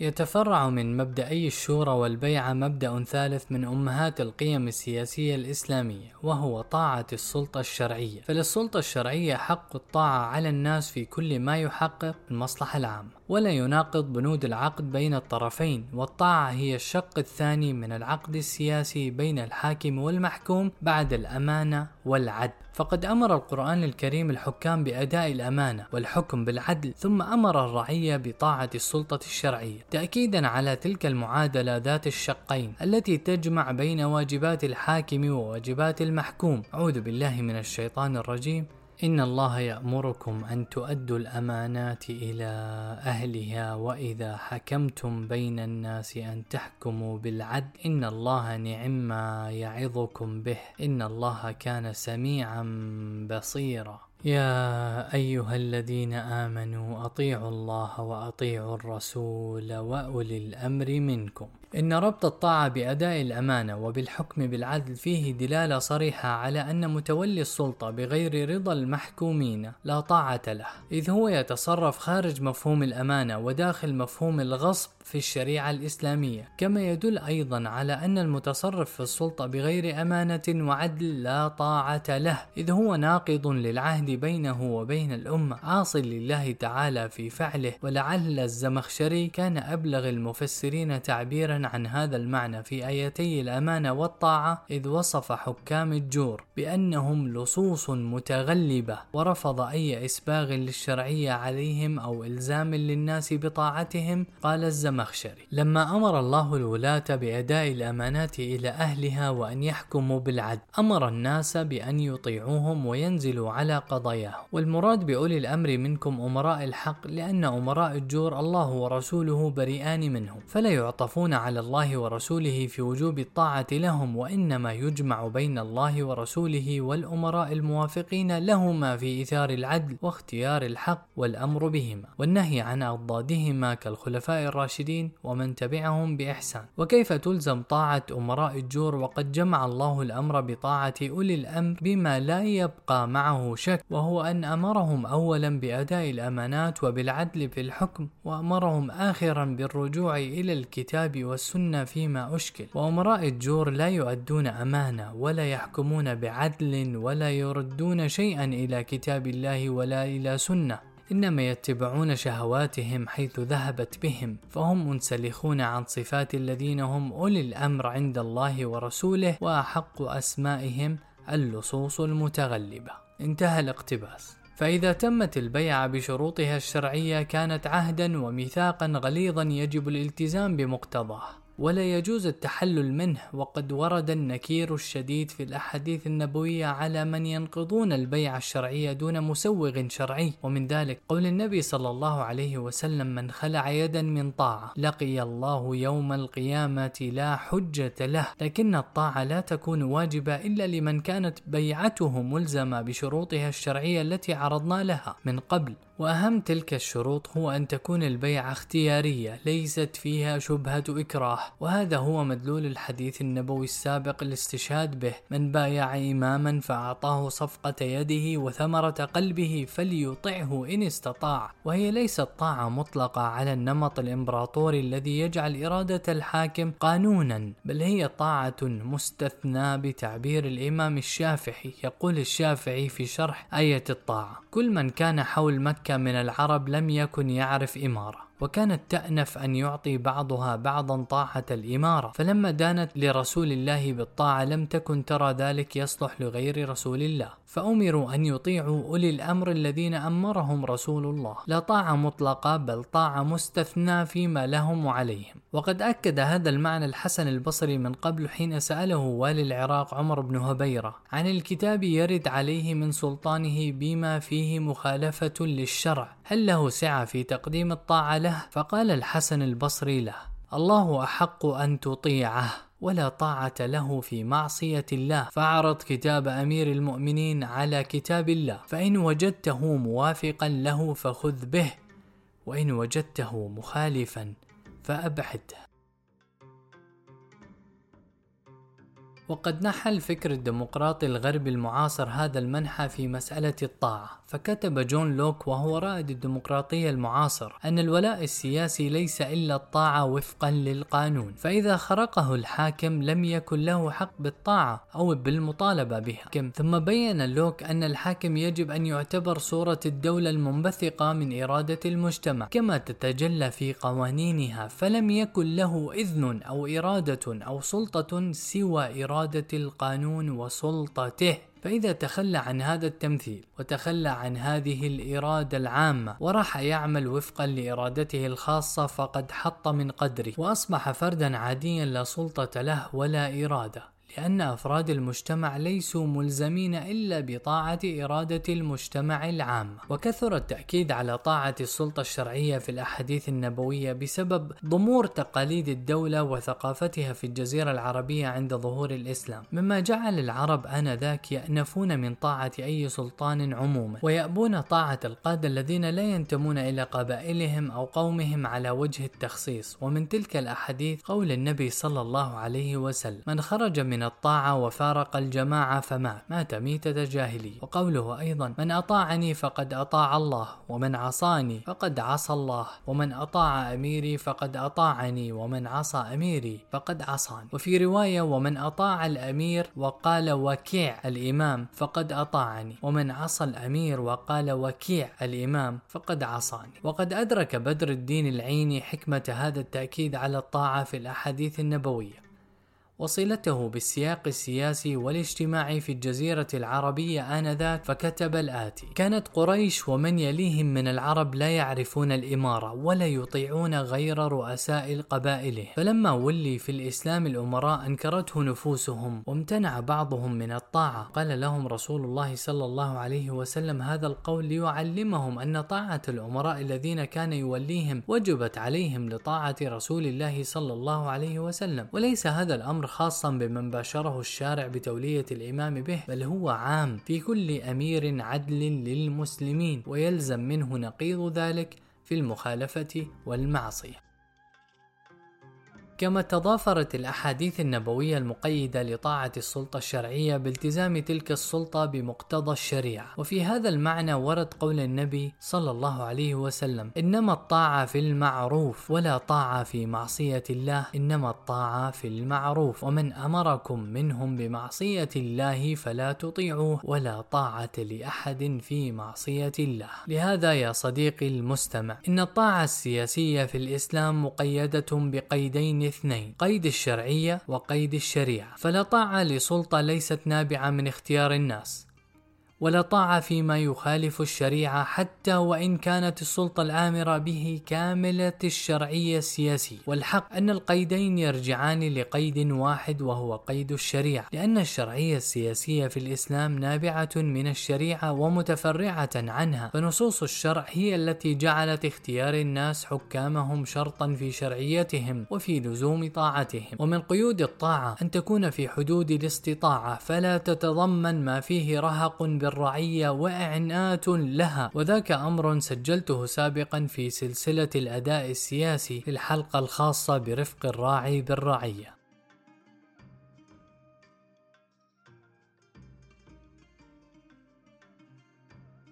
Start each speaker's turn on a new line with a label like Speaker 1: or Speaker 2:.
Speaker 1: يتفرع من مبدأي الشورى والبيعة مبدأ ثالث من أمهات القيم السياسية الإسلامية وهو طاعة السلطة الشرعية. فللسلطة الشرعية حق الطاعة على الناس في كل ما يحقق المصلحة العامة. ولا يناقض بنود العقد بين الطرفين والطاعة هي الشق الثاني من العقد السياسي بين الحاكم والمحكوم بعد الأمانة والعدل. فقد أمر القرآن الكريم الحكام بأداء الأمانة والحكم بالعدل ثم أمر الرعية بطاعة السلطة الشرعية تأكيدا على تلك المعادلة ذات الشقين التي تجمع بين واجبات الحاكم وواجبات المحكوم. أعوذ بالله من الشيطان الرجيم. إن الله يأمركم أن تؤدوا الأمانات إلى أهلها وإذا حكمتم بين الناس أن تحكموا بالعدل. إن الله نعم ما يعظكم به. إن الله كان سميعا بصيرا. يا أيها الذين آمنوا أطيعوا الله وأطيعوا الرسول وأولي الأمر منكم. إن ربط الطاعة بأداء الأمانة وبالحكم بالعدل فيه دلالة صريحة على أن متولي السلطة بغير رضا المحكومين لا طاعة له، إذ هو يتصرف خارج مفهوم الأمانة وداخل مفهوم الغصب في الشريعة الإسلامية، كما يدل أيضا على أن المتصرف في السلطة بغير أمانة وعدل لا طاعة له، إذ هو ناقض للعهد بينه وبين الأمة، عاص لله تعالى في فعله، ولعل الزمخشري كان أبلغ المفسرين تعبيرا عن هذا المعنى في آيتي الأمانة والطاعة إذ وصف حكام الجور بأنهم لصوص متغلبة ورفض أي إسباغ للشرعية عليهم أو إلزام للناس بطاعتهم قال الزمخشري. لما أمر الله الولاة بأداء الأمانات إلى أهلها وأن يحكموا بالعدل أمر الناس بأن يطيعوهم وينزلوا على قضاياهم. والمراد بأولي الأمر منكم أمراء الحق لأن أمراء الجور الله ورسوله بريئان منهم فلا يعطفون الله ورسوله في وجوب الطاعة لهم وإنما يجمع بين الله ورسوله والأمراء الموافقين لهما في إثار العدل واختيار الحق والأمر بهما والنهي عن أضدادهما كالخلفاء الراشدين ومن تبعهم بإحسان. وكيف تلزم طاعة أمراء الجور؟ وقد جمع الله الأمر بطاعة أولي الأمر بما لا يبقى معه شك وهو أن أمرهم أولا بأداء الأمانات وبالعدل في الحكم وأمرهم آخرا بالرجوع إلى الكتاب والسنة. فيما أشكل. وأمراء الجور لا يؤدون أمانة ولا يحكمون بعدل ولا يردون شيئا إلى كتاب الله ولا إلى سنة. إنما يتبعون شهواتهم حيث ذهبت بهم. فهم منسلخون عن صفات الذين هم أولي الأمر عند الله ورسوله وأحق أسمائهم اللصوص المتغلبة. انتهى الاقتباس. فإذا تمت البيعة بشروطها الشرعية كانت عهدا وميثاقا غليظا يجب الالتزام بمقتضاه. ولا يجوز التحلل منه وقد ورد النكير الشديد في الأحاديث النبوية على من ينقضون البيع الشرعية دون مسوغ شرعي. ومن ذلك قول النبي صلى الله عليه وسلم من خلع يدا من طاعة لقي الله يوم القيامة لا حجة له لكن الطاعة لا تكون واجبة إلا لمن كانت بيعته ملزمة بشروطها الشرعية التي عرضنا لها من قبل. وأهم تلك الشروط هو أن تكون البيعة اختيارية ليست فيها شبهة إكراه. وهذا هو مدلول الحديث النبوي السابق الاستشهاد به. من بايع إماما فأعطاه صفقة يده وثمرة قلبه فليطعه إن استطاع. وهي ليست طاعة مطلقة على النمط الإمبراطوري الذي يجعل إرادة الحاكم قانونا بل هي طاعة مستثنى بتعبير الإمام الشافعي. يقول الشافعي في شرح آية الطاعة كل من كان حول مكة من العرب لم يكن يعرف إمارة. وكانت تأنف أن يعطي بعضها بعضا طاعة الإمارة. فلما دانت لرسول الله بالطاعة لم تكن ترى ذلك يصلح لغير رسول الله. فأمروا أن يطيعوا أولي الأمر الذين أمرهم رسول الله. لا طاعة مطلقة بل طاعة مستثنى فيما لهم وعليهم. وقد أكد هذا المعنى الحسن البصري من قبل حين سأله والي العراق عمر بن هبيرة عن الكتاب يرد عليه من سلطانه بما فيه مخالفة للشرع. هل له سعة في تقديم الطاعة؟ له فقال الحسن البصري له الله أحق أن تطيعه ولا طاعة له في معصية الله. فأعرض كتاب أمير المؤمنين على كتاب الله. فإن وجدته موافقا له فخذ به وإن وجدته مخالفا فأبعده. وقد نحى الفكر الديمقراطي الغربي المعاصر هذا المنحى في مسألة الطاعة. فكتب جون لوك وهو رائد الديمقراطية المعاصر أن الولاء السياسي ليس إلا الطاعة وفقا للقانون فإذا خرقه الحاكم لم يكن له حق بالطاعة أو بالمطالبة بها. ثم بين لوك أن الحاكم يجب أن يعتبر صورة الدولة المنبثقة من إرادة المجتمع كما تتجلى في قوانينها فلم يكن له إذن أو إرادة أو سلطة سوى إرادة القانون وسلطته. فإذا تخلى عن هذا التمثيل وتخلى عن هذه الإرادة العامة وراح يعمل وفقا لإرادته الخاصة فقد حط من قدره وأصبح فردا عاديا لا سلطة له ولا إرادة. لأن أفراد المجتمع ليسوا ملزمين إلا بطاعة إرادة المجتمع العامة وكثر التأكيد على طاعة السلطة الشرعية في الأحاديث النبوية بسبب ضمور تقاليد الدولة وثقافتها في الجزيرة العربية عند ظهور الإسلام. مما جعل العرب آنذاك يأنفون من طاعة أي سلطان عموما ويأبون طاعة القادة الذين لا ينتمون إلى قبائلهم أو قومهم على وجه التخصيص. ومن تلك الأحاديث قول النبي صلى الله عليه وسلم من خرج من الطاعة وفارق الجماعة فمات مات ميتة جاهلية وقوله أيضا من أطاعني فقد أطاع الله ومن عصاني فقد عصى الله ومن أطاع أميري فقد أطاعني ومن عصى أميري فقد عصاني. وفي رواية ومن أطاع الأمير وقال وكيع الإمام فقد أطاعني ومن عصى الأمير وقال وكيع الإمام فقد عصاني. وقد أدرك بدر الدين العيني حكمة هذا التأكيد على الطاعة في الأحاديث النبوية. وصلته بالسياق السياسي والاجتماعي في الجزيرة العربية آنذاك فكتب الآتي: كانت قريش ومن يليهم من العرب لا يعرفون الإمارة ولا يطيعون غير رؤساء قبائلهم، فلما ولي في الإسلام الأمراء أنكرته نفوسهم وامتنع بعضهم من الطاعة، قال لهم رسول الله صلى الله عليه وسلم هذا القول ليعلمهم أن طاعة الأمراء الذين كان يوليهم وجبت عليهم لطاعة رسول الله صلى الله عليه وسلم، وليس هذا الأمر خاصا بمن باشره الشارع بتولية الإمام به بل هو عام في كل أمير عدل للمسلمين ويلزم منه نقيض ذلك في المخالفة والمعصية. كما تضافرت الأحاديث النبوية المقيدة لطاعة السلطة الشرعية بالتزام تلك السلطة بمقتضى الشريعة. وفي هذا المعنى ورد قول النبي صلى الله عليه وسلم إنما الطاعة في المعروف ولا طاعة في معصية الله. إنما الطاعة في المعروف. ومن أمركم منهم بمعصية الله فلا تطيعوه ولا طاعة لأحد في معصية الله. لهذا يا صديقي المستمع إن الطاعة السياسية في الإسلام مقيدة بقيدين اثنين قيد الشرعية وقيد الشريعة. فلا طاعة لسلطة ليست نابعة من اختيار الناس. ولا طاعة فيما يخالف الشريعة حتى وإن كانت السلطة الآمرة به كاملة الشرعية السياسية. والحق أن القيدين يرجعان لقيد واحد وهو قيد الشريعة لأن الشرعية السياسية في الإسلام نابعة من الشريعة ومتفرعة عنها. فنصوص الشرع هي التي جعلت اختيار الناس حكامهم شرطا في شرعيتهم وفي لزوم طاعتهم. ومن قيود الطاعة أن تكون في حدود الاستطاعة فلا تتضمن ما فيه رهق بالرعية وإعنات لها. وذاك أمر سجلته سابقا في سلسلة الأداء السياسي في الحلقة الخاصة برفق الراعي بالرعية.